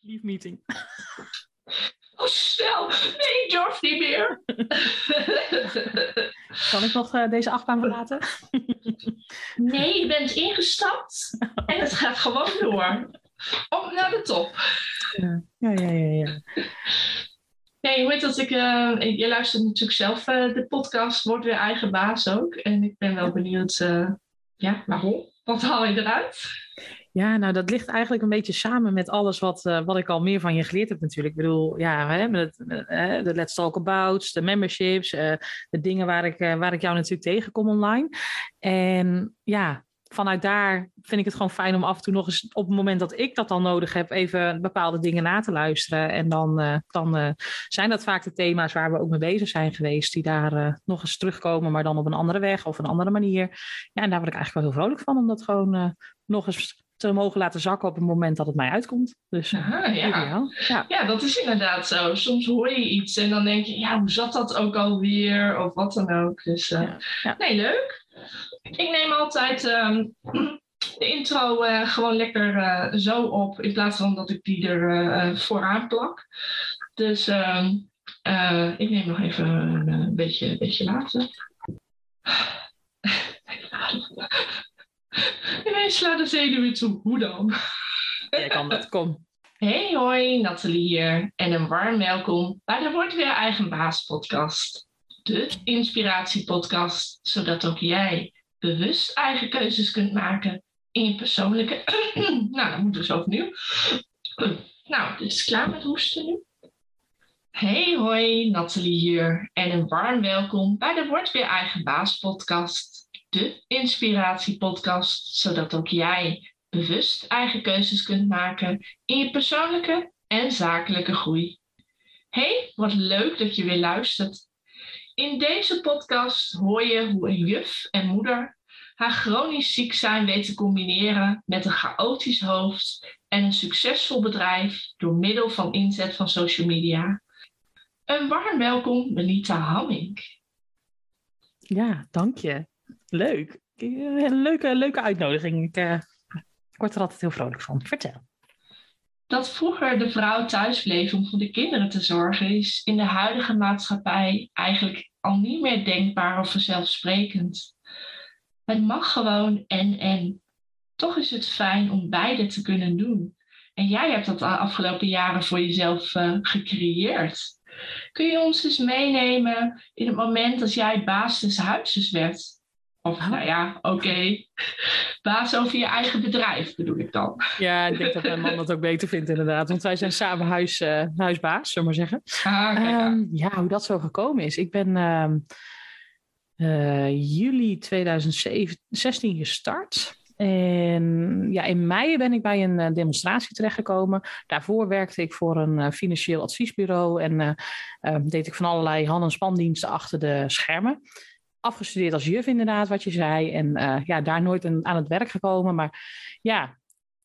Lief meeting. Oh, snel. Nee, ik durf niet meer. Kan ik nog uh, deze achtbaan verlaten? nee, je bent ingestapt en het gaat gewoon door. Op naar de top. Ja, ja, ja, ja. ja. Nee, hoe heet dat? Ik, uh, je luistert natuurlijk zelf uh, de podcast, wordt weer eigen baas ook. En ik ben wel benieuwd, ja, waarom? Wat haal je eruit? Ja, nou dat ligt eigenlijk een beetje samen met alles wat, uh, wat ik al meer van je geleerd heb natuurlijk. Ik bedoel, ja, hè, met, uh, de Let's Talk About, de memberships, uh, de dingen waar ik, waar ik jou natuurlijk tegenkom online. En ja, vanuit daar vind ik het gewoon fijn om af en toe nog eens op het moment dat ik dat dan nodig heb, even bepaalde dingen na te luisteren. En dan, dan zijn dat vaak de thema's waar we ook mee bezig zijn geweest, die daar nog eens terugkomen, maar dan op een andere weg of een andere manier. Ja, en daar word ik eigenlijk wel heel vrolijk van, om dat gewoon nog eens te mogen laten zakken op het moment dat het mij uitkomt. Dus Aha, ja. ja. Ja. dat is inderdaad zo. Soms hoor je iets en dan denk je, ja, hoe zat dat ook alweer? Of wat dan ook. Dus uh, ja. nee, leuk. Ik neem altijd um, de intro uh, gewoon lekker uh, zo op, in plaats van dat ik die er vooraan plak. Dus um, ik neem nog even een beetje, beetje later. Ineens slaat de zenuwen toe. Hoe dan? Jij kan dat, kom. Hey hoi, Nathalie hier en een warm welkom bij de Word Weer Eigen Baas podcast. De inspiratiepodcast, zodat ook jij bewust eigen keuzes kunt maken in je persoonlijke... nou, dan moeten we zo opnieuw. nou, dus klaar met hoesten nu? Hey hoi, Nathalie hier en een warm welkom bij de Word Weer Eigen Baas podcast de inspiratiepodcast, zodat ook jij bewust eigen keuzes kunt maken in je persoonlijke en zakelijke groei. Hey, wat leuk dat je weer luistert. In deze podcast hoor je hoe een juf en moeder haar chronisch ziek zijn weet te combineren met een chaotisch hoofd en een succesvol bedrijf door middel van inzet van social media. Een warm welkom, Melita Hamming. Ja, dank je. Leuk. Een leuke, leuke uitnodiging. Ik, uh, word er altijd heel vrolijk van. Vertel. Dat vroeger de vrouw thuis bleef om voor de kinderen te zorgen, is in de huidige maatschappij eigenlijk al niet meer denkbaar of vanzelfsprekend. Het mag gewoon en en. Toch is het fijn om beide te kunnen doen. En jij hebt dat de afgelopen jaren voor jezelf uh, gecreëerd. Kun je ons eens meenemen in het moment dat jij baas des huizes werd? Of nou ja, oké. Baas over je eigen bedrijf bedoel ik dan. Ja, ik denk dat mijn man dat ook beter vindt inderdaad. Want wij zijn samen huis, uh, huisbaas, zullen we maar zeggen. Ah, um, ja, hoe dat zo gekomen is. Ik ben uh, uh, juli 2016 gestart. En ja, in mei ben ik bij een demonstratie terechtgekomen. Daarvoor werkte ik voor een financieel adviesbureau en deed ik van allerlei hand- en spandiensten achter de schermen afgestudeerd als juf inderdaad, wat je zei. En uh, ja, daar nooit een, aan het werk gekomen. Maar ja,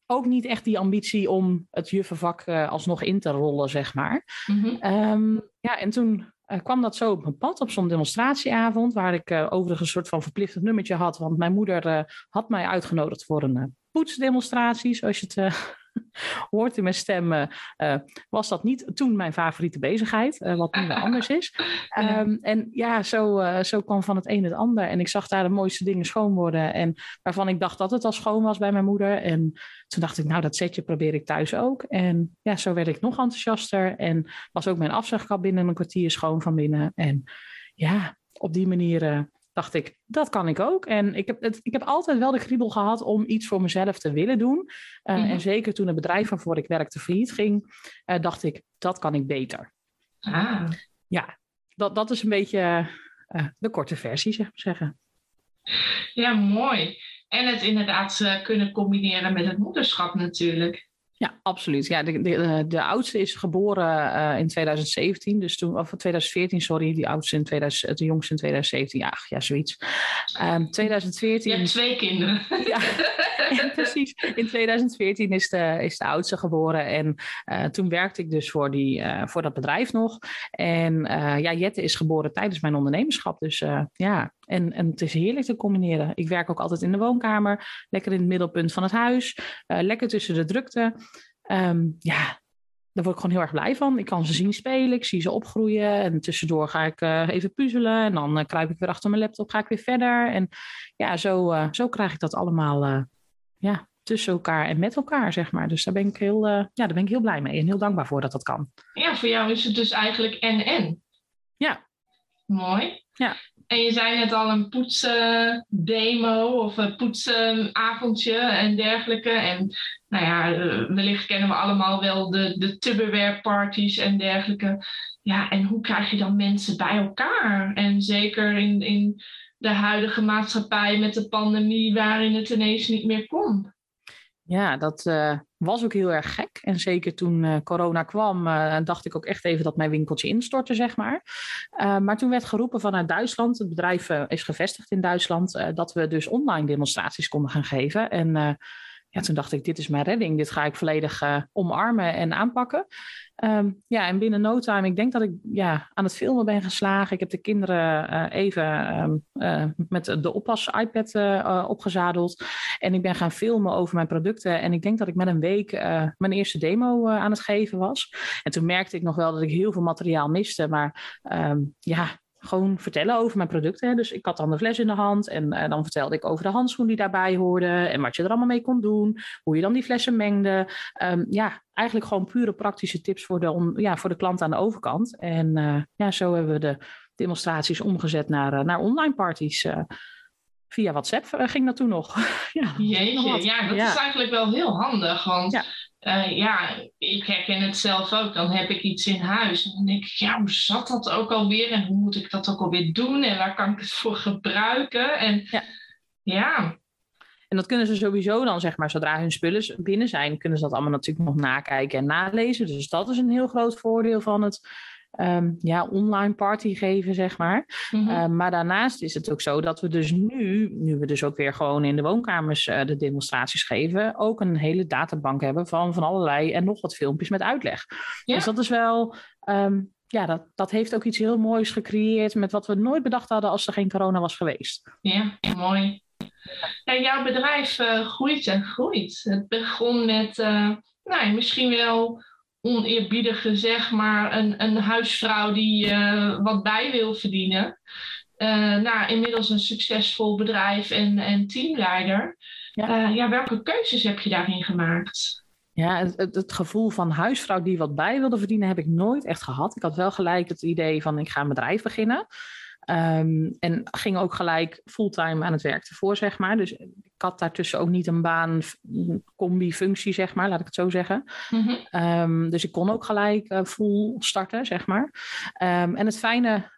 ook niet echt die ambitie om het juffenvak uh, alsnog in te rollen, zeg maar. Mm-hmm. Um, ja, en toen uh, kwam dat zo op mijn pad op zo'n demonstratieavond, waar ik overigens een soort van verplicht nummertje had. Want mijn moeder had mij uitgenodigd voor een poetsdemonstratie, zoals je het hoort in mijn stem, uh, was dat niet toen mijn favoriete bezigheid, uh, wat nu anders is. Um, en ja, zo, uh, zo kwam van het een het ander. En ik zag daar de mooiste dingen schoon worden. En waarvan ik dacht dat het al schoon was bij mijn moeder. En toen dacht ik, nou, dat setje probeer ik thuis ook. En ja, zo werd ik nog enthousiaster. En was ook mijn afzuigkap binnen een kwartier schoon van binnen. En ja, op die manier dacht ik, dat kan ik ook. En ik heb, het, ik heb altijd wel de kriebel gehad om iets voor mezelf te willen doen. Uh, mm-hmm. En zeker toen het bedrijf waarvoor ik werkte failliet ging, uh, dacht ik, dat kan ik beter. Ah. Ja, dat, dat is een beetje uh, de korte versie, zeg maar zeggen. Ja, mooi. En het inderdaad kunnen combineren met het moederschap natuurlijk. Ja, absoluut. Ja, de, de, de oudste is geboren uh, in 2017, dus toen, of 2014, sorry, die oudste in 2000, de jongste in 2017, ja, ja zoiets. Um, 2014. Je hebt twee kinderen. Ja, ja, precies. In 2014 is de, is de oudste geboren en uh, toen werkte ik dus voor, die, uh, voor dat bedrijf nog. En ja, Jette is geboren tijdens mijn ondernemerschap, dus ja, en, en het is heerlijk te combineren. Ik werk ook altijd in de woonkamer, lekker in het middelpunt van het huis, uh, lekker tussen de drukte. Um, ja, daar word ik gewoon heel erg blij van. Ik kan ze zien spelen, ik zie ze opgroeien. En tussendoor ga ik even puzzelen. En dan kruip ik weer achter mijn laptop, ga ik weer verder. En ja, zo, zo krijg ik dat allemaal ja, tussen elkaar en met elkaar, zeg maar. Dus daar ben ik heel, ja, daar ben ik heel blij mee en heel dankbaar voor dat dat kan. Ja, voor jou is het dus eigenlijk en-en. Ja. Mooi. Ja. En je zei net al een poetsdemo of een poetsavondje en dergelijke. En nou ja, eh, wellicht kennen we allemaal wel de, de en dergelijke. Ja, en hoe krijg je dan mensen bij elkaar? En zeker in, in de huidige maatschappij met de pandemie waarin het ineens niet meer kon. Ja, dat uh, was ook heel erg gek. En zeker toen uh, corona kwam, uh, dacht ik ook echt even dat mijn winkeltje instortte, zeg maar. maar toen werd geroepen vanuit Duitsland, het bedrijf is gevestigd in Duitsland, dat we dus online demonstraties konden gaan geven. En ja, toen dacht ik, dit is mijn redding. Dit ga ik volledig uh, omarmen en aanpakken. Um, ja, en binnen no time, ik denk dat ik ja, aan het filmen ben geslagen. Ik heb de kinderen uh, even um, uh, met de oppas-iPad opgezadeld. En ik ben gaan filmen over mijn producten. En ik denk dat ik met een week mijn eerste demo aan het geven was. En toen merkte ik nog wel dat ik heel veel materiaal miste. Maar um, ja, gewoon vertellen over mijn producten. Dus ik had dan de fles in de hand en uh, dan vertelde ik over de handschoen die daarbij hoorde en wat je er allemaal mee kon doen, hoe je dan die flessen mengde. Um, ja, eigenlijk gewoon pure praktische tips voor de, om, ja, voor de klant aan de overkant. En uh, ja, zo hebben we de demonstraties omgezet naar, uh, naar online parties. via WhatsApp ging dat toen nog. ja, Jeetje, ja, dat ja. is eigenlijk wel heel handig, want... Ja uh, ja, ik herken het zelf ook. Dan heb ik iets in huis. En dan denk ik, ja, hoe zat dat ook alweer? En hoe moet ik dat ook alweer doen? En waar kan ik het voor gebruiken? En ja. ja. En dat kunnen ze sowieso dan, zeg maar, zodra hun spullen binnen zijn, kunnen ze dat allemaal natuurlijk nog nakijken en nalezen. Dus dat is een heel groot voordeel van het um, ja, online party geven, zeg maar. Mm -hmm. uh, maar daarnaast is het ook zo dat we dus nu, nu we dus ook weer gewoon in de woonkamers uh, de demonstraties geven, ook een hele databank hebben van, van allerlei en nog wat filmpjes met uitleg. Ja. Dus dat is wel. Um, ja, dat, dat heeft ook iets heel moois gecreëerd met wat we nooit bedacht hadden als er geen corona was geweest. Ja, mooi. Ja, jouw bedrijf uh, groeit en groeit. Het begon met, uh, nou, misschien wel oneerbiedig gezegd, maar een, een huisvrouw die uh, wat bij wil verdienen. Uh, nou, inmiddels een succesvol bedrijf en, en teamleider. Ja. Uh, ja, welke keuzes heb je daarin gemaakt? Ja, het, het, gevoel van huisvrouw die wat bij wilde verdienen heb ik nooit echt gehad. Ik had wel gelijk het idee van ik ga een bedrijf beginnen. Um, en ging ook gelijk fulltime aan het werk ervoor, zeg maar. Dus ik had daartussen ook niet een baan, combi-functie, zeg maar, laat ik het zo zeggen. Mm -hmm. um, dus ik kon ook gelijk uh, full starten, zeg maar. Um, en het fijne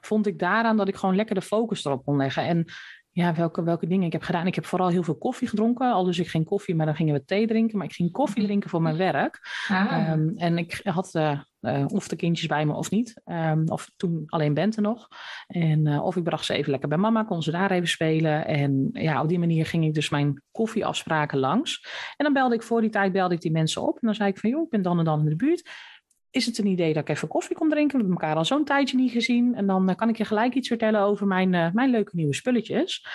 vond ik daaraan dat ik gewoon lekker de focus erop kon leggen. En ja, welke, welke dingen ik heb gedaan. Ik heb vooral heel veel koffie gedronken. Al dus ik geen koffie, maar dan gingen we thee drinken. Maar ik ging koffie mhm. drinken voor mijn werk. Ah. En ik had uh, uh, of de kindjes bij me of niet. Um, of toen alleen Bente nog. En uh, of ik bracht ze even lekker bij mama, kon ze daar even spelen. En ja, op die manier ging ik dus mijn koffieafspraken langs. En dan belde ik voor die tijd belde ik die mensen op. En dan zei ik van, joh, ik ben dan en dan in de buurt is het een idee dat ik even koffie kom drinken? We hebben elkaar al zo'n tijdje niet gezien. En dan uh, kan ik je gelijk iets vertellen over mijn, mijn leuke nieuwe spulletjes.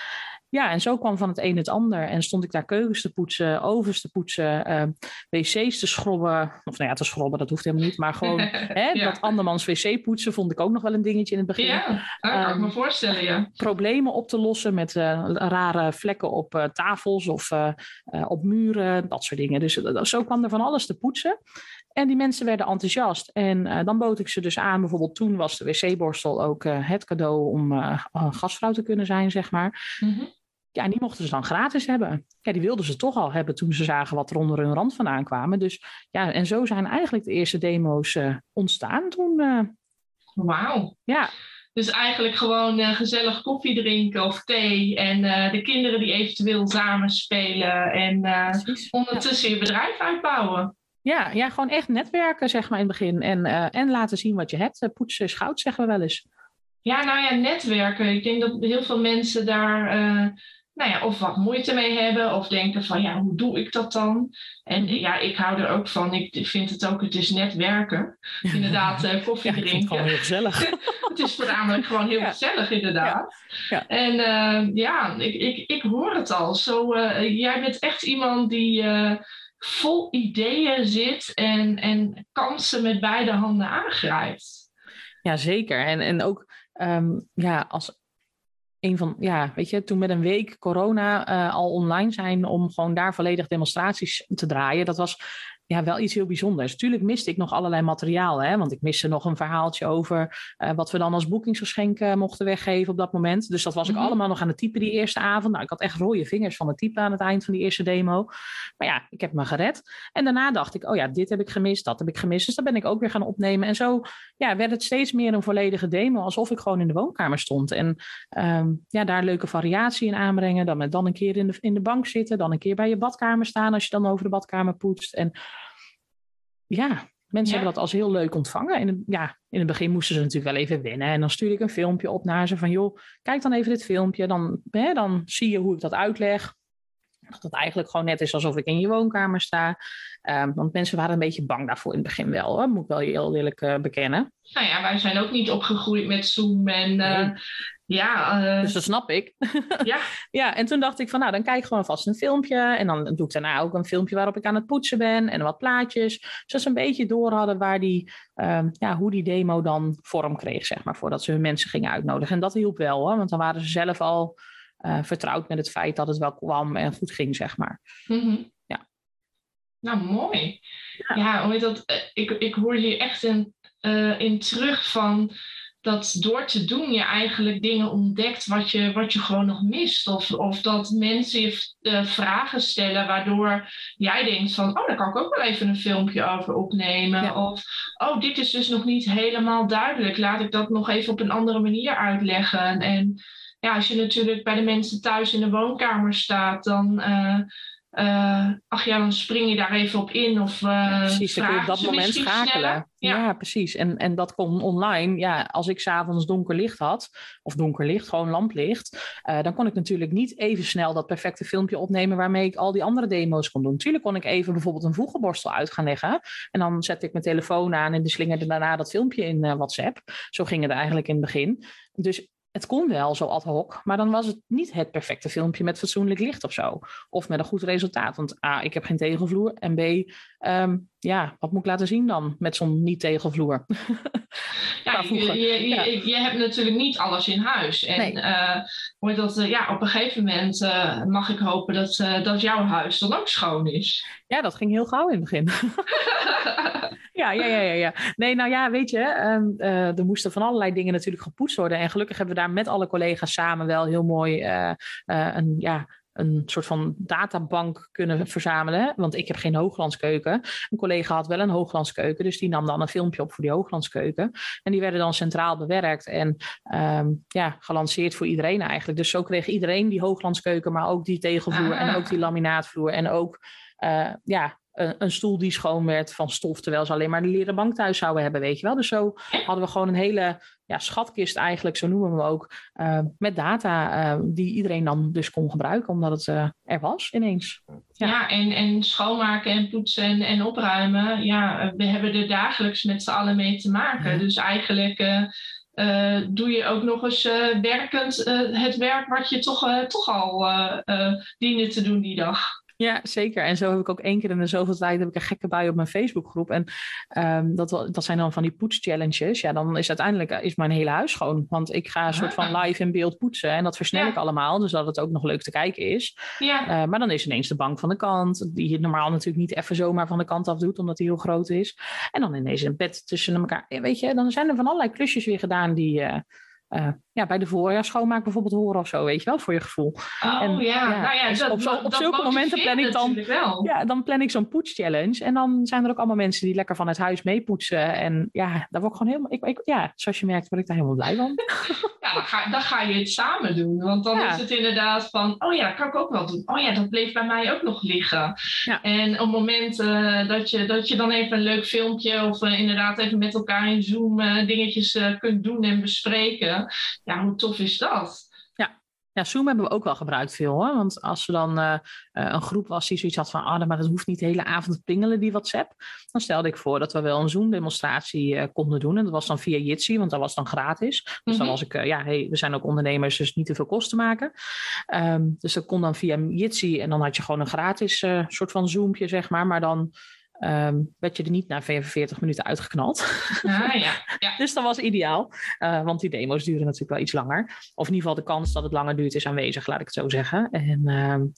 Ja, en zo kwam van het een het ander. En stond ik daar keukens te poetsen, ovens te poetsen, uh, wc's te schrobben. Of nou ja, te schrobben, dat hoeft helemaal niet. Maar gewoon hè, ja. dat andermans wc poetsen vond ik ook nog wel een dingetje in het begin. Ja, dat kan um, ik me voorstellen, ja. Problemen op te lossen met rare vlekken op tafels of op muren, dat soort dingen. Dus zo kwam er van alles te poetsen. En die mensen werden enthousiast. En uh, dan bood ik ze dus aan, bijvoorbeeld toen was de wc-borstel ook uh, het cadeau om uh, gastvrouw te kunnen zijn, zeg maar. Mm -hmm. Ja, en die mochten ze dan gratis hebben. Ja, die wilden ze toch al hebben toen ze zagen wat er onder hun rand vandaan kwamen. Dus ja, en zo zijn eigenlijk de eerste demo's ontstaan toen. Wauw. Ja. Dus eigenlijk gewoon gezellig koffie drinken of thee. En de kinderen die eventueel samen spelen. En ondertussen je bedrijf uitbouwen. Ja, ja, gewoon echt netwerken, zeg maar, in het begin. En, uh, en laten zien wat je hebt. Poetsen is goud, zeggen we wel eens. Ja, nou ja, netwerken. Ik denk dat heel veel mensen daar uh, nou ja, of wat moeite mee hebben. Of denken van, ja, hoe doe ik dat dan? En ja, ik hou er ook van. Ik vind het ook, het is netwerken. Inderdaad, koffie ja, drinken. Het gewoon heel gezellig. het is voornamelijk gewoon heel ja. gezellig, inderdaad. Ja. En ja, ik, ik, ik hoor het al. Zo, jij bent echt iemand die vol ideeën zit en, en kansen met beide handen aangrijpt. Ja, zeker. En, en ook ehm, ja, als een van, ja, weet je, toen met een week corona uh, al online zijn om gewoon daar volledig demonstraties te draaien, dat was ja, wel iets heel bijzonders. Tuurlijk miste ik nog allerlei materiaal, hè, want ik miste nog een verhaaltje over uh, wat we dan als boekingsgeschenk uh, mochten weggeven op dat moment. Dus dat was ik mm -hmm. allemaal nog aan het typen die eerste avond. Nou, ik had echt rode vingers van het typen aan het eind van die eerste demo. Maar ja, ik heb me gered. En daarna dacht ik, oh ja, dit heb ik gemist, dat heb ik gemist. Dus dat ben ik ook weer gaan opnemen. En zo ja, werd het steeds meer een volledige demo, alsof ik gewoon in de woonkamer stond. En um, ja, daar leuke variatie in aanbrengen. Dan, met dan een keer in de, in de bank zitten, dan een keer bij je badkamer staan als je dan over de badkamer poetst. En ja, mensen ja. hebben dat als heel leuk ontvangen. En ja, in het begin moesten ze natuurlijk wel even wennen. En dan stuurde ik een filmpje op naar ze van, joh, kijk dan even dit filmpje. Dan, hè, dan zie je hoe ik dat uitleg. Dat het eigenlijk gewoon net is alsof ik in je woonkamer sta. Um, want mensen waren een beetje bang daarvoor in het begin wel. Hoor. Moet ik wel heel eerlijk uh, bekennen. Nou ja, wij zijn ook niet opgegroeid met Zoom en... Uh, nee. Ja, uh... dus dat snap ik. Ja. ja, en toen dacht ik van nou, dan kijk ik gewoon vast een filmpje. En dan doe ik daarna ook een filmpje waarop ik aan het poetsen ben. En wat plaatjes. Zodat ze een beetje door hadden waar die, um, ja, hoe die demo dan vorm kreeg, zeg maar. Voordat ze hun mensen gingen uitnodigen. En dat hielp wel, hoor, want dan waren ze zelf al uh, vertrouwd met het feit dat het wel kwam en goed ging, zeg maar. Mm -hmm. Ja. Nou, mooi. Ja, ja hoe heet dat? Ik, ik hoor hier echt in, uh, in terug van dat door te doen je eigenlijk dingen ontdekt wat je, wat je gewoon nog mist. Of, of dat mensen je uh, vragen stellen waardoor jij denkt van, oh, daar kan ik ook wel even een filmpje over opnemen. Ja. Of, oh, dit is dus nog niet helemaal duidelijk. Laat ik dat nog even op een andere manier uitleggen. En ja, als je natuurlijk bij de mensen thuis in de woonkamer staat, dan... Uh, uh, ach ja, dan spring je daar even op in of uh, ja, precies, dan kun je op dat moment schakelen. Ja. Ja. precies. En, en dat kon online. Ja, als ik s'avonds donker licht had, of donker licht, gewoon lamplicht, uh, dan kon ik natuurlijk niet even snel dat perfecte filmpje opnemen waarmee ik al die andere demo's kon doen. Tuurlijk kon ik even bijvoorbeeld een voegelborstel uit gaan leggen en dan zette ik mijn telefoon aan en de slingerde daarna dat filmpje in WhatsApp. Zo ging het eigenlijk in het begin. Dus het kon wel zo ad hoc, maar dan was het niet het perfecte filmpje met fatsoenlijk licht of zo. Of met een goed resultaat. Want A, ik heb geen tegelvloer. En B, um, ja, wat moet ik laten zien dan met zo'n niet-tegelvloer? ja, je, je, ja. Je, je, hebt natuurlijk niet alles in huis. En nee. uh, dat, uh, ja, op een gegeven moment uh, mag ik hopen dat, dat jouw huis dan ook schoon is. Ja, dat ging heel gauw in het begin. ja, ja, ja, ja, ja. Nee, nou ja, weet je, um, er moesten van allerlei dingen natuurlijk gepoetst worden. En gelukkig hebben we daar met alle collega's samen wel heel mooi een, ja, een soort van databank kunnen verzamelen. Want ik heb geen hooglandskeuken. Een collega had wel een hooglandskeuken, dus die nam dan een filmpje op voor die hooglandskeuken. En die werden dan centraal bewerkt en um, ja, gelanceerd voor iedereen eigenlijk. Dus zo kreeg iedereen die hooglandskeuken, maar ook die tegelvloer ah. en ook die laminaatvloer en ook uh, ja, een, een, stoel die schoon werd van stof, terwijl ze alleen maar de leren bank thuis zouden hebben, weet je wel. Dus zo hadden we gewoon een hele ja, schatkist eigenlijk, zo noemen we hem ook, uh, met data uh, die iedereen dan dus kon gebruiken, omdat het uh, er was ineens. Ja, ja en, en schoonmaken en poetsen en, en opruimen, ja, we hebben er dagelijks met z'n allen mee te maken. Ja. Dus eigenlijk doe je ook nog eens werkend het werk wat je toch, toch al diende te doen die dag. Ja, zeker. En zo heb ik ook één keer in de zoveel tijd heb ik een gekke bui op mijn Facebookgroep. En um, dat, dat zijn dan van die poetschallenges. Ja, dan is uiteindelijk is mijn hele huis schoon. Want ik ga een soort van live in beeld poetsen. En dat versnel ja. ik allemaal, dus dat het ook nog leuk te kijken is. Ja. Uh, maar dan is ineens de bank van de kant. Die je normaal natuurlijk niet even zomaar van de kant af doet, omdat die heel groot is. En dan ineens een bed tussen elkaar. Weet je, dan zijn er van allerlei klusjes weer gedaan die... Uh, uh, ja, bij de voorjaar schoonmaak bijvoorbeeld horen of zo, weet je wel, voor je gevoel. Oh en, ja, ja, nou ja, dus dat, op, zulke momenten plan ik dan, ja, dan plan ik zo'n poetschallenge. En dan zijn er ook allemaal mensen die lekker van het huis meepoetsen. En ja, daar word ik gewoon helemaal, ik, ik, ja, zoals je merkt, word ik daar helemaal blij van. ja, dan ga, dan ga je het samen doen. Want dan ja. is het inderdaad van, oh ja, kan ik ook wel doen. Oh ja, dat bleef bij mij ook nog liggen. Ja. En op het moment uh, dat, je, dat je dan even een leuk filmpje of uh, inderdaad even met elkaar in Zoom uh, dingetjes kunt doen en bespreken. Ja, hoe tof is dat? Ja, Ja, Zoom hebben we ook wel gebruikt veel hoor. Want als er dan uh, een groep was die zoiets had van, ah, maar dat hoeft niet de hele avond te pingelen, die WhatsApp. Dan stelde ik voor dat we wel een Zoom-demonstratie uh, konden doen. En dat was dan via Jitsi, want dat was dan gratis. Dus mm -hmm. dan was ik, ja, hey, we zijn ook ondernemers, dus niet te veel kosten maken. Um, dus dat kon dan via Jitsi en dan had je gewoon een gratis soort van Zoompje, zeg maar. Maar dan um, werd je er niet na 45 minuten uitgeknald. Ah, ja. ja. dus dat was ideaal, uh, want die demo's duren natuurlijk wel iets langer. Of in ieder geval de kans dat het langer duurt is aanwezig, laat ik het zo zeggen. En um,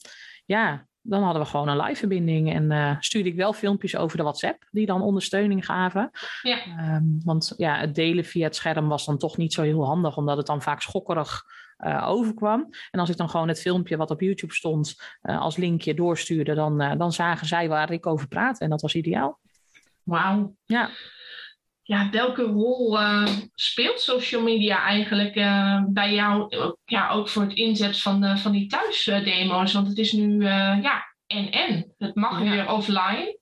ja, dan hadden we gewoon een live verbinding en uh, stuurde ik wel filmpjes over de WhatsApp die dan ondersteuning gaven. Ja. Um, want ja, het delen via het scherm was dan toch niet zo heel handig, omdat het dan vaak schokkerig uh, overkwam. En als ik dan gewoon het filmpje wat op YouTube stond uh, als linkje doorstuurde, dan, uh, dan zagen zij waar ik over praat. En dat was ideaal. Wauw. Ja. Ja, welke rol speelt social media eigenlijk bij jou? Ja, ook voor het inzet van, van die thuisdemo's. Want het is nu ja, en en. Het mag ja. weer offline.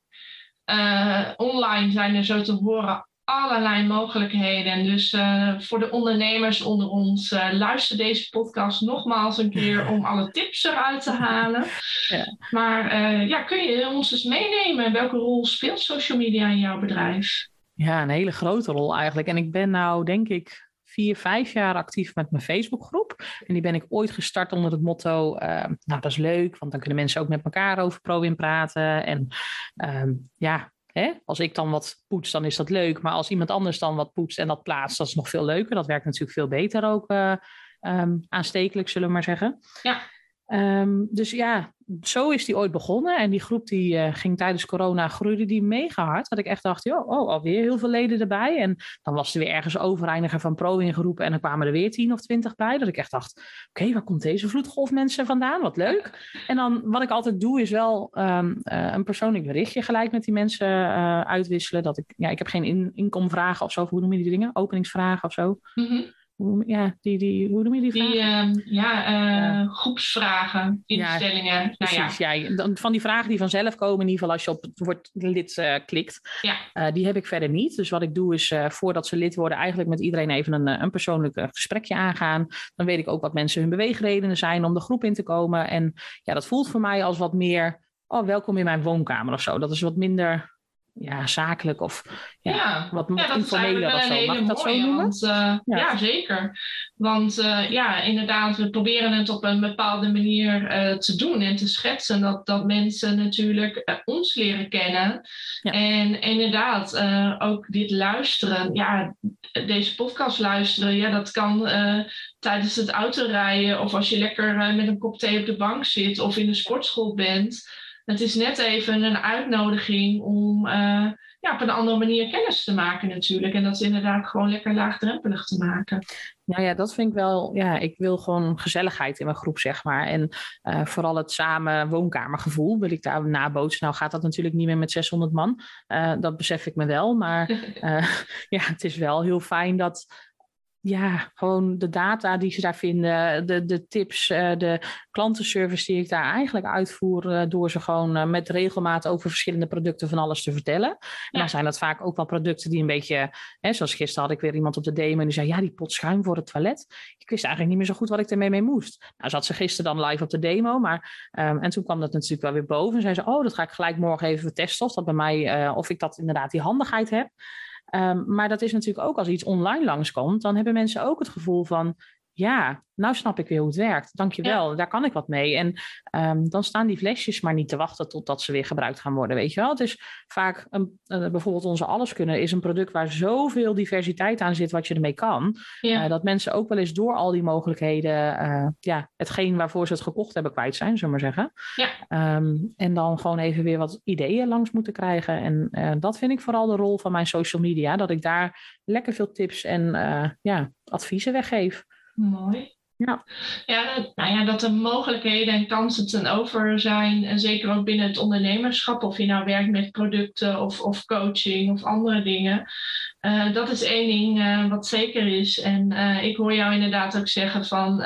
online zijn er zo te horen allerlei mogelijkheden. Dus uh, voor de ondernemers onder ons, uh, luister deze podcast nogmaals een keer om alle tips eruit te halen. Ja. Maar uh, ja, kun je ons eens meenemen? Welke rol speelt social media in jouw bedrijf? Ja, een hele grote rol eigenlijk. En ik ben nou, denk ik, vier, vijf jaar actief met mijn Facebookgroep. En die ben ik ooit gestart onder het motto, nou dat is leuk, want dan kunnen mensen ook met elkaar over ProWin praten. En um, ja, Hè? Als ik dan wat poets, dan is dat leuk. Maar als iemand anders dan wat poetst en dat plaatst, dat is nog veel leuker. Dat werkt natuurlijk veel beter ook uh, um, aanstekelijk, zullen we maar zeggen. Ja. Um, dus ja, zo is die ooit begonnen. En die groep die uh, ging tijdens corona, groeide die mega hard. Dat ik echt dacht, joh, oh, alweer heel veel leden erbij. En dan was er weer ergens overeiniger van pro ingeroepen. En dan kwamen er weer tien of twintig bij. Dat ik echt dacht, oké, okay, waar komt deze vloedgolf mensen vandaan? Wat leuk. En dan wat ik altijd doe, is wel um, uh, een persoonlijk berichtje gelijk met die mensen uh, uitwisselen. Dat ik, ja, ik heb geen in, inkomvragen of zo. Hoe noem je die dingen? Openingsvragen of zo. Mm -hmm ja, die, die, hoe noem je die vragen? Die, uh, ja, uh, ja, groepsvragen, instellingen. Ja, precies, nou ja. ja. Van die vragen die vanzelf komen, in ieder geval als je op het woord lid uh, klikt. Ja. die heb ik verder niet. Dus wat ik doe is, voordat ze lid worden, eigenlijk met iedereen even een, een persoonlijk gesprekje aangaan. Dan weet ik ook wat mensen hun beweegredenen zijn om de groep in te komen. En ja, dat voelt voor mij als wat meer, oh, welkom in mijn woonkamer of zo. Dat is wat minder ja, zakelijk of ja, ja. wat ja, informeler of zo. Mag ik dat zo noemen? Want, uh, ja. ja. zeker. Want uh, ja, inderdaad, we proberen het op een bepaalde manier uh, te doen en te schetsen. Dat, dat mensen natuurlijk ons leren kennen. En inderdaad, ook dit luisteren. Ja, deze podcast luisteren, ja, dat kan tijdens het autorijden of als je lekker met een kop thee op de bank zit of in de sportschool bent. Het is net even een uitnodiging om uh, ja, op een andere manier kennis te maken natuurlijk. En dat is inderdaad gewoon lekker laagdrempelig te maken. Nou ja, dat vind ik wel. Ja, ik wil gewoon gezelligheid in mijn groep, zeg maar. En uh, vooral het samen woonkamergevoel wil ik daar nabootsen. Nou gaat dat natuurlijk niet meer met 600 man. Uh, dat besef ik me wel. Maar ja, het is wel heel fijn dat ja, gewoon de data die ze daar vinden, de, de tips, de klantenservice die ik daar eigenlijk uitvoer, door ze gewoon met regelmaat over verschillende producten van alles te vertellen. En ja. dan zijn dat vaak ook wel producten die een beetje, hè, zoals gisteren had ik weer iemand op de demo en die zei, ja, die pot schuim voor het toilet. Ik wist eigenlijk niet meer zo goed wat ik ermee mee moest. Nou zat ze gisteren dan live op de demo, maar, um, en toen kwam dat natuurlijk wel weer boven en zei ze, oh, dat ga ik gelijk morgen even testen of dat bij mij, uh, of ik dat inderdaad die handigheid heb. Um, maar dat is natuurlijk ook als iets online langskomt, dan hebben mensen ook het gevoel van, ja, nou snap ik weer hoe het werkt. Dankjewel, ja. daar kan ik wat mee. En um, dan staan die flesjes maar niet te wachten totdat ze weer gebruikt gaan worden, weet je wel. Het is vaak, een, uh, bijvoorbeeld onze Alleskunnen is een product waar zoveel diversiteit aan zit wat je ermee kan. Ja. Uh, dat mensen ook wel eens door al die mogelijkheden, uh, ja, hetgeen waarvoor ze het gekocht hebben kwijt zijn, zullen we maar zeggen. Ja. Um, en dan gewoon even weer wat ideeën langs moeten krijgen. En dat vind ik vooral de rol van mijn social media, dat ik daar lekker veel tips en ja, adviezen weggeef. Mooi. Ja. Ja, nou ja, dat er mogelijkheden en kansen ten over zijn. En zeker ook binnen het ondernemerschap, of je nou werkt met producten of, of coaching of andere dingen. Uh, dat is één ding uh, wat zeker is. En uh, ik hoor jou inderdaad ook zeggen van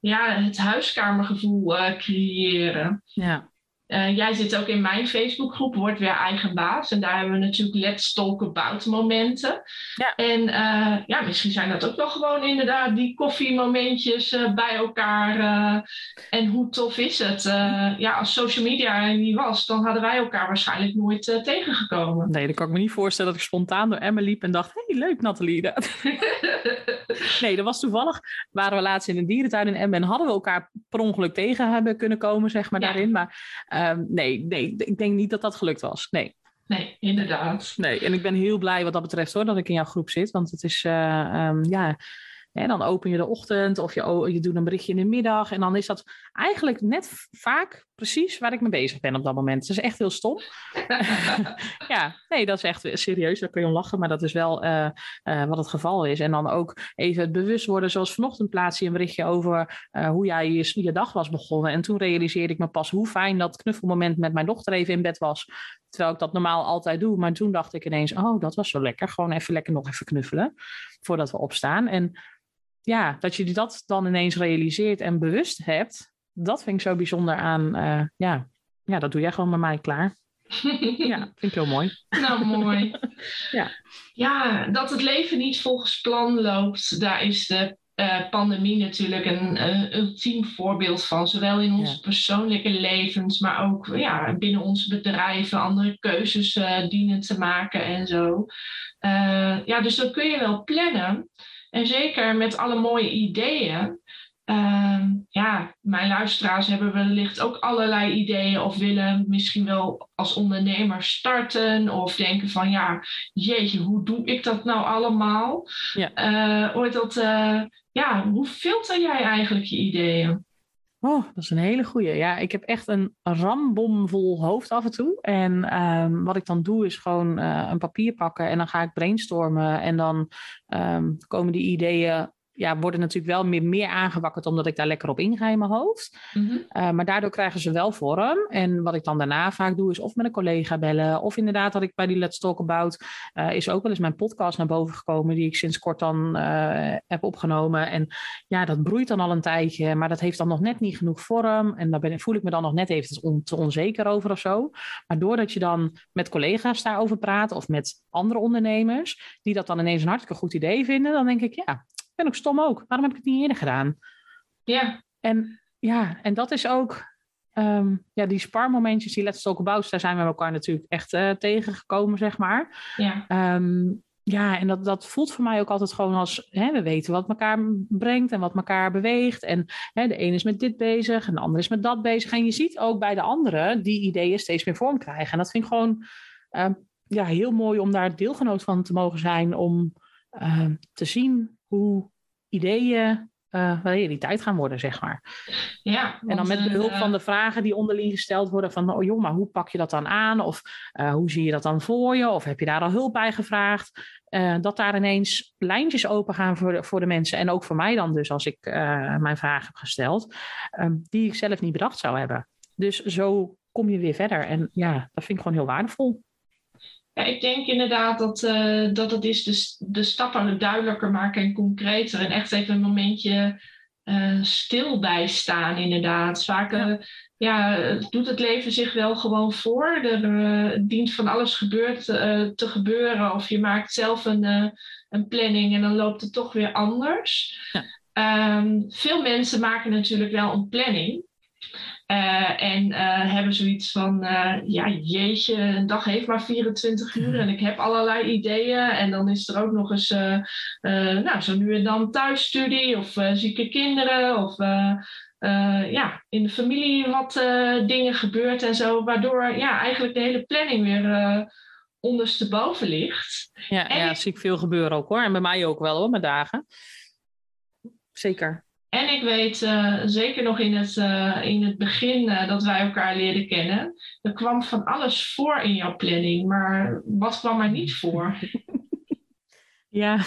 ja, het huiskamergevoel creëren. Ja. Uh, jij zit ook in mijn Facebookgroep, Word Weer Eigen Baas. En daar hebben we natuurlijk Let's Talk About momenten. Ja. En uh, ja, misschien zijn dat ook wel gewoon inderdaad die koffiemomentjes uh, bij elkaar. en hoe tof is het? ja, als social media er niet was, dan hadden wij elkaar waarschijnlijk nooit tegengekomen. Nee, dan kan ik me niet voorstellen dat ik spontaan door Emma liep en dacht, hey, leuk Nathalie. nee, dat was toevallig. Waren we laatst in een dierentuin in Emmen en hadden we elkaar per ongeluk tegen hebben kunnen komen, zeg maar, daarin. Maar um, nee, nee, ik denk niet dat dat gelukt was. Nee. Nee, inderdaad. Nee, en ik ben heel blij wat dat betreft hoor, dat ik in jouw groep zit. Want het is, uh, um, ja, dan open je de ochtend of je, je doet een berichtje in de middag. En dan is dat eigenlijk net vaak precies waar ik mee bezig ben op dat moment. Het is echt heel stom. ja, nee, dat is echt serieus. Daar kun je om lachen, maar dat is wel uh, uh, wat het geval is. En dan ook even het bewust worden. Zoals vanochtend plaats je een berichtje over uh, hoe jij je, je dag was begonnen. En toen realiseerde ik me pas hoe fijn dat knuffelmoment met mijn dochter even in bed was. Terwijl ik dat normaal altijd doe. Maar toen dacht ik ineens, oh, dat was zo lekker. Gewoon even lekker nog even knuffelen voordat we opstaan. En ja, dat je dat dan ineens realiseert en bewust hebt, dat vind ik zo bijzonder aan. Uh, ja, ja, dat doe jij gewoon met mij klaar. ja, vind ik heel mooi. Nou, mooi. ja. ja, dat het leven niet volgens plan loopt, daar is de uh, pandemie natuurlijk een, een ultiem voorbeeld van. Zowel in onze persoonlijke levens, maar ook ja, binnen onze bedrijven andere keuzes uh, dienen te maken en zo. ja, dus dan kun je wel plannen. En zeker met alle mooie ideeën. Uh, ja, mijn luisteraars hebben wellicht ook allerlei ideeën of willen misschien wel als ondernemer starten of denken van ja, jeetje, hoe doe ik dat nou allemaal? Ja. Uh, dat, uh, ja, hoe filter jij eigenlijk je ideeën? Oh, dat is een hele goeie. Ja, ik heb echt een rambomvol hoofd af en toe. En um, wat ik dan doe is gewoon uh, een papier pakken en dan ga ik brainstormen. En dan um, komen die ideeën ja, worden natuurlijk wel meer, meer aangewakkerd omdat ik daar lekker op inga in mijn hoofd. Mm -hmm. maar daardoor krijgen ze wel vorm. En wat ik dan daarna vaak doe, is of met een collega bellen. Of inderdaad, dat ik bij die Let's Talk About uh, is ook wel eens mijn podcast naar boven gekomen, die ik sinds kort dan uh, heb opgenomen. En ja, dat broeit dan al een tijdje, maar dat heeft dan nog net niet genoeg vorm. En daar ben, voel ik me dan nog net even on, te onzeker over of zo. Maar doordat je dan met collega's daarover praat of met andere ondernemers, die dat dan ineens een hartstikke goed idee vinden, dan denk ik, ja, ben ook stom ook. Waarom heb ik het niet eerder gedaan? Ja. En ja, en dat is ook um, ja, die sparmomentjes, die Let's Talk About, daar zijn we elkaar natuurlijk echt uh, tegengekomen, zeg maar. Ja. Um, ja, en dat, dat voelt voor mij ook altijd gewoon als hè, we weten wat elkaar brengt en wat elkaar beweegt. En hè, de een is met dit bezig en de ander is met dat bezig. En je ziet ook bij de anderen die ideeën steeds meer vorm krijgen. En dat vind ik gewoon uh, ja, heel mooi om daar deelgenoot van te mogen zijn. Om uh, te zien hoe ideeën uh, realiteit gaan worden, zeg maar. Ja, en dan met behulp uh, van de vragen die onderling gesteld worden van, oh joh, maar hoe pak je dat dan aan? Of uh, hoe zie je dat dan voor je? Of heb je daar al hulp bij gevraagd? dat daar ineens lijntjes open gaan voor de, voor de mensen en ook voor mij dan dus, als ik mijn vraag heb gesteld, die ik zelf niet bedacht zou hebben. Dus zo kom je weer verder. En ja, dat vind ik gewoon heel waardevol. Ja, ik denk inderdaad dat, uh, dat het is de, de stappen duidelijker maken en concreter. En echt even een momentje uh, stil bijstaan, inderdaad. Vaak ja. ja. doet het leven zich wel gewoon voor. Er uh, dient van alles gebeurt, te gebeuren. Of je maakt zelf een, een planning en dan loopt het toch weer anders. Ja. Um, veel mensen maken natuurlijk wel een planning. Uh, en uh, hebben zoiets van, uh, ja jeetje, een dag heeft maar 24 uur en ik heb allerlei ideeën. En dan is er ook nog eens, nou zo nu en dan thuisstudie of zieke kinderen of ja, in de familie wat dingen gebeurt en zo. Waardoor ja, eigenlijk de hele planning weer ondersteboven ligt. Ja, en ja, zie ik veel gebeuren ook hoor. En bij mij ook wel hoor, mijn dagen. Zeker. En ik weet uh, zeker nog in het, uh, in het begin uh, dat wij elkaar leerden kennen. Er kwam van alles voor in jouw planning, maar wat kwam er niet voor? Ja,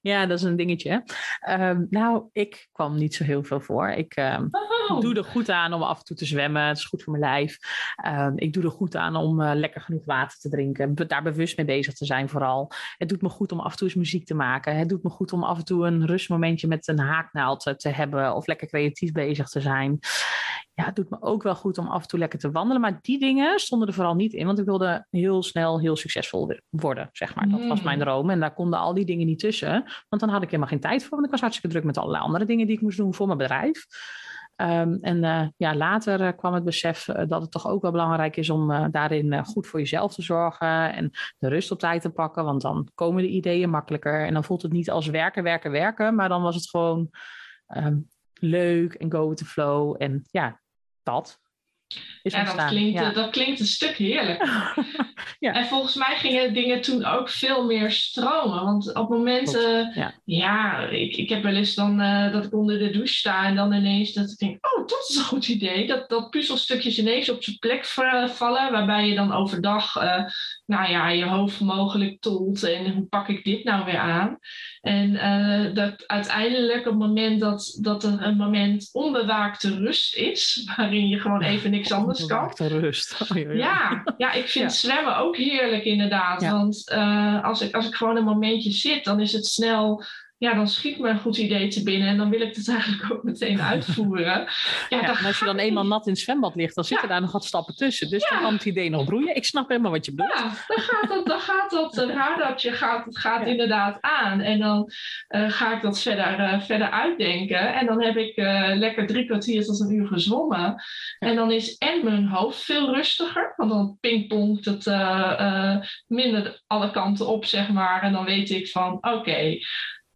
ja, dat is een dingetje. Um, nou, ik kwam niet zo heel veel voor. Ik, um, ik doe er goed aan om af en toe te zwemmen. Het is goed voor mijn lijf. Ehm, ik doe er goed aan om uh, lekker genoeg water te drinken. Daar bewust mee bezig te zijn vooral. Het doet me goed om af en toe eens muziek te maken. Het doet me goed om af en toe een rustmomentje met een haaknaald te hebben. Of lekker creatief bezig te zijn. Ja, het doet me ook wel goed om af en toe lekker te wandelen. Maar die dingen stonden er vooral niet in. Want ik wilde heel snel heel succesvol worden, zeg maar. Dat was mijn Mm. droom. En daar konden al die dingen niet tussen. Want dan had ik helemaal geen tijd voor. Want ik was hartstikke druk met allerlei andere dingen die ik moest doen voor mijn bedrijf. Ehm, en eh, ja, later eh, kwam het besef eh, dat het toch ook wel belangrijk is om daarin goed voor jezelf te zorgen en de rust op tijd te pakken, want dan komen de ideeën makkelijker en dan voelt het niet als werken, werken, werken, maar dan was het gewoon ehm, leuk en go with the flow en ja, dat is Ja, dat klinkt, ja. eh, dat klinkt een stuk heerlijk. Ja. En volgens mij gingen dingen toen ook veel meer stromen. Want op momenten, Ja. ja, ik, ik heb wel eens dan eh, dat ik onder de douche sta en dan ineens dat ik denk, oh, dat is een goed idee. Dat, dat puzzelstukjes ineens op zijn plek va- vallen, waarbij je dan overdag, eh, nou ja, je hoofd mogelijk tolt en hoe pak ik dit nou weer aan? En eh, dat uiteindelijk op het moment dat, dat er een moment onbewaakte rust is, waarin je gewoon even niks anders kan, rust. Oei. ja, ja, ik vind Ja. zwemmen ook heerlijk inderdaad. Ja. Want eh, als, ik, als ik gewoon een momentje zit, dan is het snel... Ja, dan schiet me een goed idee te binnen en dan wil ik het eigenlijk ook meteen uitvoeren. Ja, Ja, dan en als je dan eenmaal nat in het zwembad ligt, dan zitten Ja. daar nog wat stappen tussen. Dus Ja. dan kan het idee nog broeien. Ik snap helemaal wat je bedoelt. Ja, dan gaat dat, dan gaat dat een radartje gaat, het gaat inderdaad aan. En dan eh, ga ik dat verder, eh, verder uitdenken. En dan heb ik eh, lekker drie kwartier tot een uur gezwommen. En dan is en mijn hoofd veel rustiger. Want dan pingpongt het eh, eh, minder alle kanten op, zeg maar. En dan weet ik van, oké...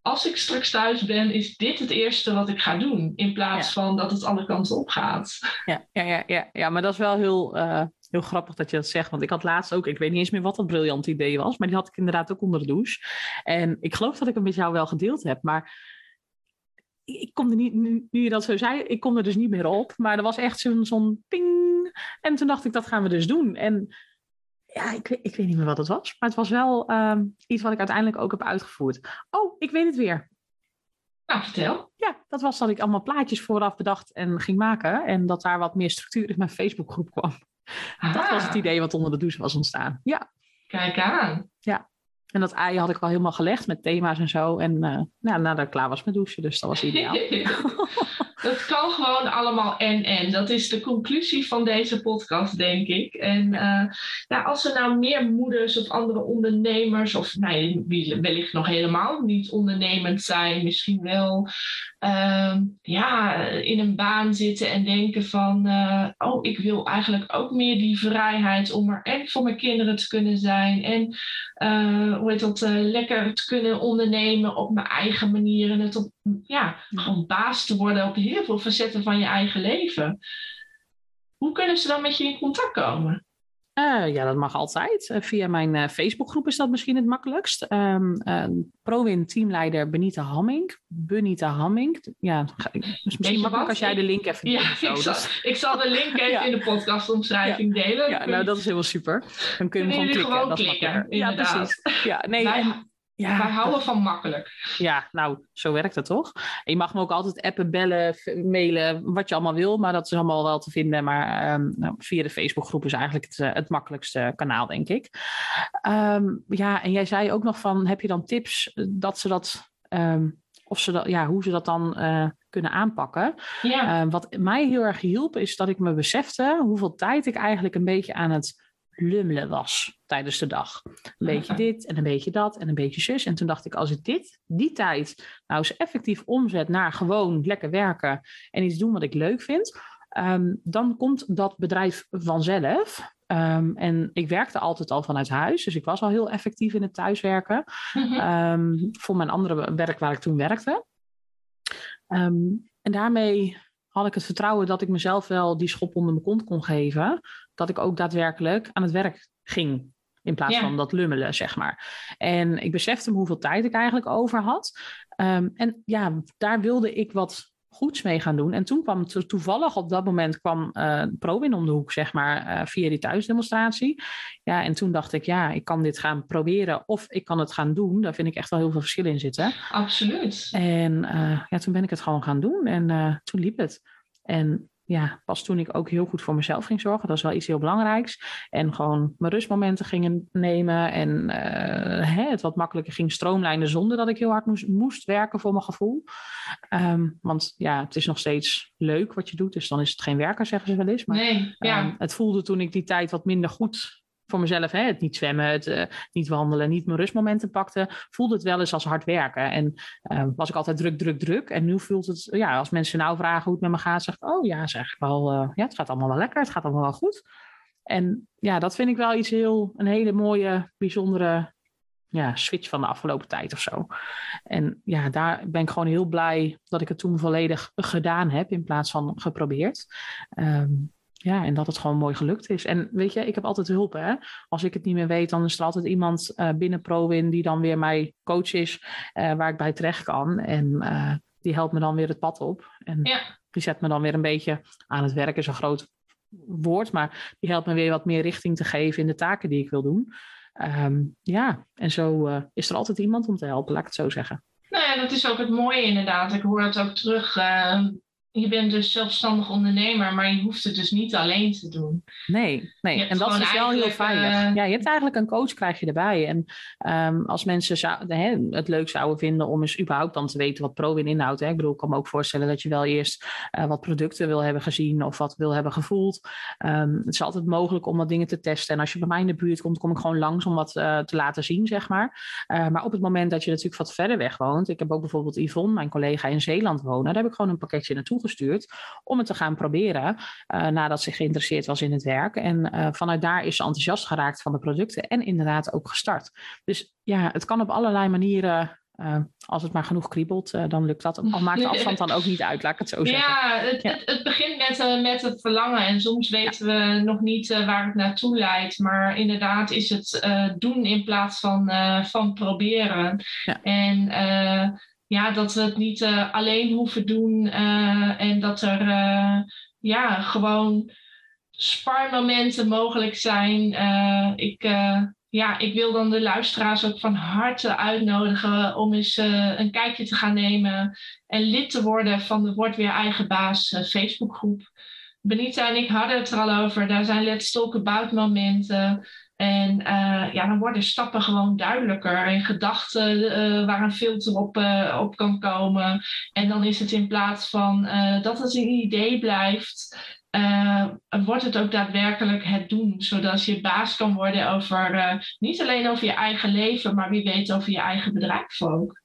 als ik straks thuis ben, is dit het eerste wat ik ga doen. In plaats van dat het alle kanten op gaat. Ja, ja, ja, ja, ja, maar dat is wel heel, eh, heel grappig dat je dat zegt. Want ik had laatst ook, ik weet niet eens meer wat dat briljant idee was, maar die had ik inderdaad ook onder de douche. En ik geloof dat ik hem met jou wel gedeeld heb, maar ik kom er niet, nu, nu je dat zo zei, ik kom er dus niet meer op. Maar er was echt zo'n zo'n ping. En toen dacht ik, dat gaan we dus doen. En ja, ik, weet- ik weet niet meer wat het was, maar het was wel ehm, iets wat ik uiteindelijk ook heb uitgevoerd. Oh, ik weet het weer. Nou, vertel. Ja, dat was dat ik allemaal plaatjes vooraf bedacht en ging maken. En dat daar wat meer structuur in mijn Facebookgroep kwam. Dat was het Ah, idee wat onder de douche was ontstaan. Ja, Kijk aan. en dat ei had ik al helemaal gelegd met thema's en zo. En eh nou, nadat ik klaar was met douchen, dus dat was ideaal. Het kan gewoon allemaal en en. Dat is de conclusie van deze podcast, denk ik. En ja, als er nou meer moeders of andere ondernemers, of nee, wie wellicht nog helemaal niet ondernemend zijn, misschien wel ehm, ja, in een baan zitten en denken van, eh, oh, ik wil eigenlijk ook meer die vrijheid om er en voor mijn kinderen te kunnen zijn en eh, hoe heet dat, lekker te kunnen ondernemen op mijn eigen manier en het op, ja, gewoon baas te worden op heel veel facetten van je eigen leven. Hoe kunnen ze dan met je in contact komen? Eh, ja, dat mag altijd. Eh, via mijn eh, Facebookgroep is dat misschien het makkelijkst. Eh, Prowin teamleider Benita Hamming. Benita Hamming. Ja, is misschien makkelijk als jij de link even Ja, zo. ik zal, Dat- ik zal de link even Ja. in de podcastomschrijving delen. ja, nou dat is helemaal super. Dan kun je hem gewoon klikken. klikken. Ja, precies. Ja, nee, en- ja, wij houden van makkelijk. Ja, nou, zo werkt het toch? En je mag me ook altijd appen, bellen, mailen, wat je allemaal wil. Maar dat is allemaal wel te vinden. Maar ehm, nou, via de Facebookgroep is eigenlijk het, eh, het makkelijkste kanaal, denk ik. Ehm, ja, en jij zei ook nog van, heb je dan tips dat ze dat... ehm, of ze dat, ja, hoe ze dat dan eh, kunnen aanpakken. Ja, wat mij heel erg hielp, is dat ik me besefte hoeveel tijd ik eigenlijk een beetje aan het lummelen was tijdens de dag. Een beetje dit en een beetje dat en een beetje zus. En toen dacht ik, als ik dit, die tijd, nou eens effectief omzet naar gewoon lekker werken en iets doen wat ik leuk vind, ehm, dan komt dat bedrijf vanzelf. Ehm, en ik werkte altijd al vanuit huis, dus ik was al heel effectief in het thuiswerken. Mhm. Ehm, voor mijn andere werk waar ik toen werkte. En daarmee had ik het vertrouwen dat ik mezelf wel die schop onder mijn kont kon geven. Dat ik ook daadwerkelijk aan het werk ging. In plaats Ja. van dat lummelen, zeg maar. En ik besefte me hoeveel tijd ik eigenlijk over had. Ehm, en ja, daar wilde ik wat goeds mee gaan doen. En toen kwam to- toevallig op dat moment kwam eh ProWin om de hoek, zeg maar, eh, via die thuisdemonstratie. Ja, en toen dacht ik, ja, ik kan dit gaan proberen of ik kan het gaan doen. Daar vind ik echt wel heel veel verschil in zitten. Absoluut. En eh, ja, toen ben ik het gewoon gaan doen en toen liep het. En ja, pas toen ik ook heel goed voor mezelf ging zorgen, dat is wel iets heel belangrijks. En gewoon mijn rustmomenten gingen nemen en uh, hè, het wat makkelijker ging stroomlijnen zonder dat ik heel hard moest, moest werken voor mijn gevoel. Um, want ja, het is nog steeds leuk wat je doet, dus dan is het geen werken, zeggen ze wel eens. Maar nee, ja. um, het voelde toen ik die tijd wat minder goed voor mezelf, hè, het niet zwemmen, het uh, niet wandelen, niet mijn rustmomenten pakte, voelde het wel eens als hard werken. En uh, was ik altijd druk, druk, druk. En nu voelt het, ja, als mensen nou vragen hoe het met me gaat, zeg ik, oh ja, zeg ik wel, uh, ja, het gaat allemaal wel lekker, het gaat allemaal wel goed. En ja, dat vind ik wel iets heel, een hele mooie, bijzondere ja, switch van de afgelopen tijd of zo. En ja, daar ben ik gewoon heel blij dat ik het toen volledig gedaan heb in plaats van geprobeerd. Um, ja, en dat het gewoon mooi gelukt is. En weet je, ik heb altijd hulp. Hè? Als ik het niet meer weet, dan is er altijd iemand uh, binnen ProWin die dan weer mijn coach is, uh, waar ik bij terecht kan. En uh, die helpt me dan weer het pad op. En ja. die zet me dan weer een beetje aan het werk, is een groot woord, maar die helpt me weer wat meer richting te geven in de taken die ik wil doen. Um, ja, en zo is er altijd iemand om te helpen, laat ik het zo zeggen. Nou ja, dat is ook het mooie inderdaad. Ik hoor het ook terug je bent dus zelfstandig ondernemer, maar je hoeft het dus niet alleen te doen. Nee, nee. en dat is wel heel veilig. Uh... Ja, je hebt eigenlijk een coach krijg je erbij. En um, als mensen zou, hè, het leuk zouden vinden om eens überhaupt dan te weten wat ProWin inhoudt. Hè. Ik bedoel, ik kan me ook voorstellen dat je wel eerst uh, wat producten wil hebben gezien of wat wil hebben gevoeld. Um, het is altijd mogelijk om wat dingen te testen. En als je bij mij in de buurt komt, kom ik gewoon langs om wat uh, te laten zien, zeg maar. maar op het moment dat je natuurlijk wat verder weg woont. Ik heb ook bijvoorbeeld Yvonne, mijn collega in Zeeland wonen. Daar heb ik gewoon een pakketje naartoe gestuurd om het te gaan proberen uh, nadat ze geïnteresseerd was in het werk. En uh, vanuit daar is ze enthousiast geraakt van de producten en inderdaad ook gestart. Dus ja, het kan op allerlei manieren. Uh, als het maar genoeg kriebelt, dan lukt dat. Al maakt de afstand dan ook niet uit, laat ik het zo zeggen. Ja, het, ja. het, het begint met, met het verlangen. En soms weten ja. we nog niet waar het naartoe leidt. Maar inderdaad is het doen in plaats van, van proberen. Ja. En ja, dat we het niet uh, alleen hoeven doen uh, en dat er uh, ja, gewoon sparmomenten mogelijk zijn. ik, ja, ik wil dan de luisteraars ook van harte uitnodigen om eens een kijkje te gaan nemen en lid te worden van de Word Weer Eigen Baas Facebookgroep. Benita en ik hadden het er al over. Daar zijn Let's Talk About momenten. En uh, ja, dan worden stappen gewoon duidelijker en gedachten uh, waar een filter op, uh, op kan komen. En dan is het in plaats van dat het een idee blijft, wordt het ook daadwerkelijk het doen. Zodat je baas kan worden over niet alleen over je eigen leven, maar wie weet over je eigen bedrijf ook.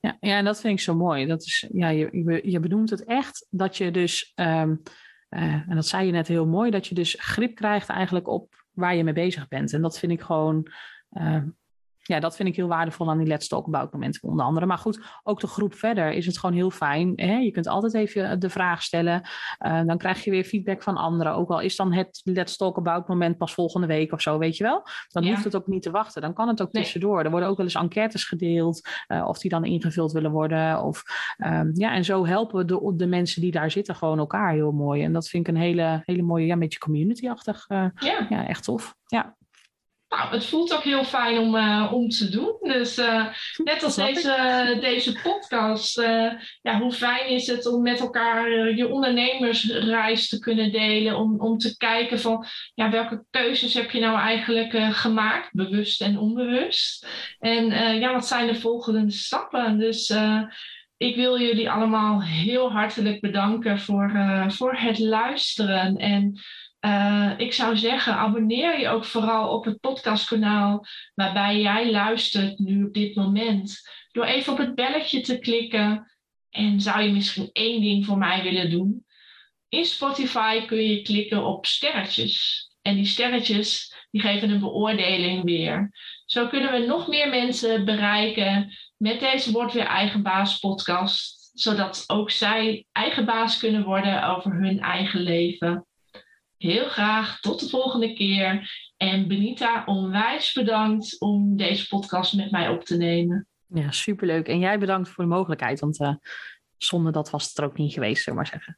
Ja, ja en dat vind ik zo mooi. Dat is, ja, je, je benoemt het echt dat je dus, um, en dat zei je net heel mooi, dat je dus grip krijgt eigenlijk op waar je mee bezig bent. En dat vind ik gewoon. Uh, ja, dat vind ik heel waardevol aan die Let's Talk About momenten onder andere. Maar goed, ook de groep verder is het gewoon heel fijn. Hè? Je kunt altijd even de vraag stellen. Uh, dan krijg je weer feedback van anderen. Ook al is dan het Let's Talk About moment pas volgende week of zo, weet je wel. Dan ja. hoeft het ook niet te wachten. Dan kan het ook nee. tussendoor. Er worden ook wel eens enquêtes gedeeld. Uh, of die dan ingevuld willen worden. Of, um, ja, en zo helpen de, de mensen die daar zitten gewoon elkaar heel mooi. En dat vind ik een hele, hele mooie, ja, een beetje community-achtig. Uh, ja. ja, echt tof. Ja. Nou, het voelt ook heel fijn om, uh, om te doen. Dus uh, net als deze, deze podcast. Uh, ja, hoe fijn is het om met elkaar je ondernemersreis te kunnen delen. Om, om te kijken van ja, welke keuzes heb je nou eigenlijk gemaakt, bewust en onbewust. En ja, wat zijn de volgende stappen? Dus ik wil jullie allemaal heel hartelijk bedanken voor, voor het luisteren. En uh, ik zou zeggen, abonneer je ook vooral op het podcastkanaal waarbij jij luistert nu op dit moment. Door even op het belletje te klikken. En zou je misschien één ding voor mij willen doen? In Spotify kun je klikken op sterretjes. En die sterretjes die geven een beoordeling weer. Zo kunnen we nog meer mensen bereiken met deze Word Weer Eigen Baas podcast. Zodat ook zij eigen baas kunnen worden over hun eigen leven. Heel graag tot de volgende keer. En Benita, onwijs bedankt om deze podcast met mij op te nemen. Ja, superleuk. En jij bedankt voor de mogelijkheid, want uh, zonder dat was het er ook niet geweest, zullen maar zeggen.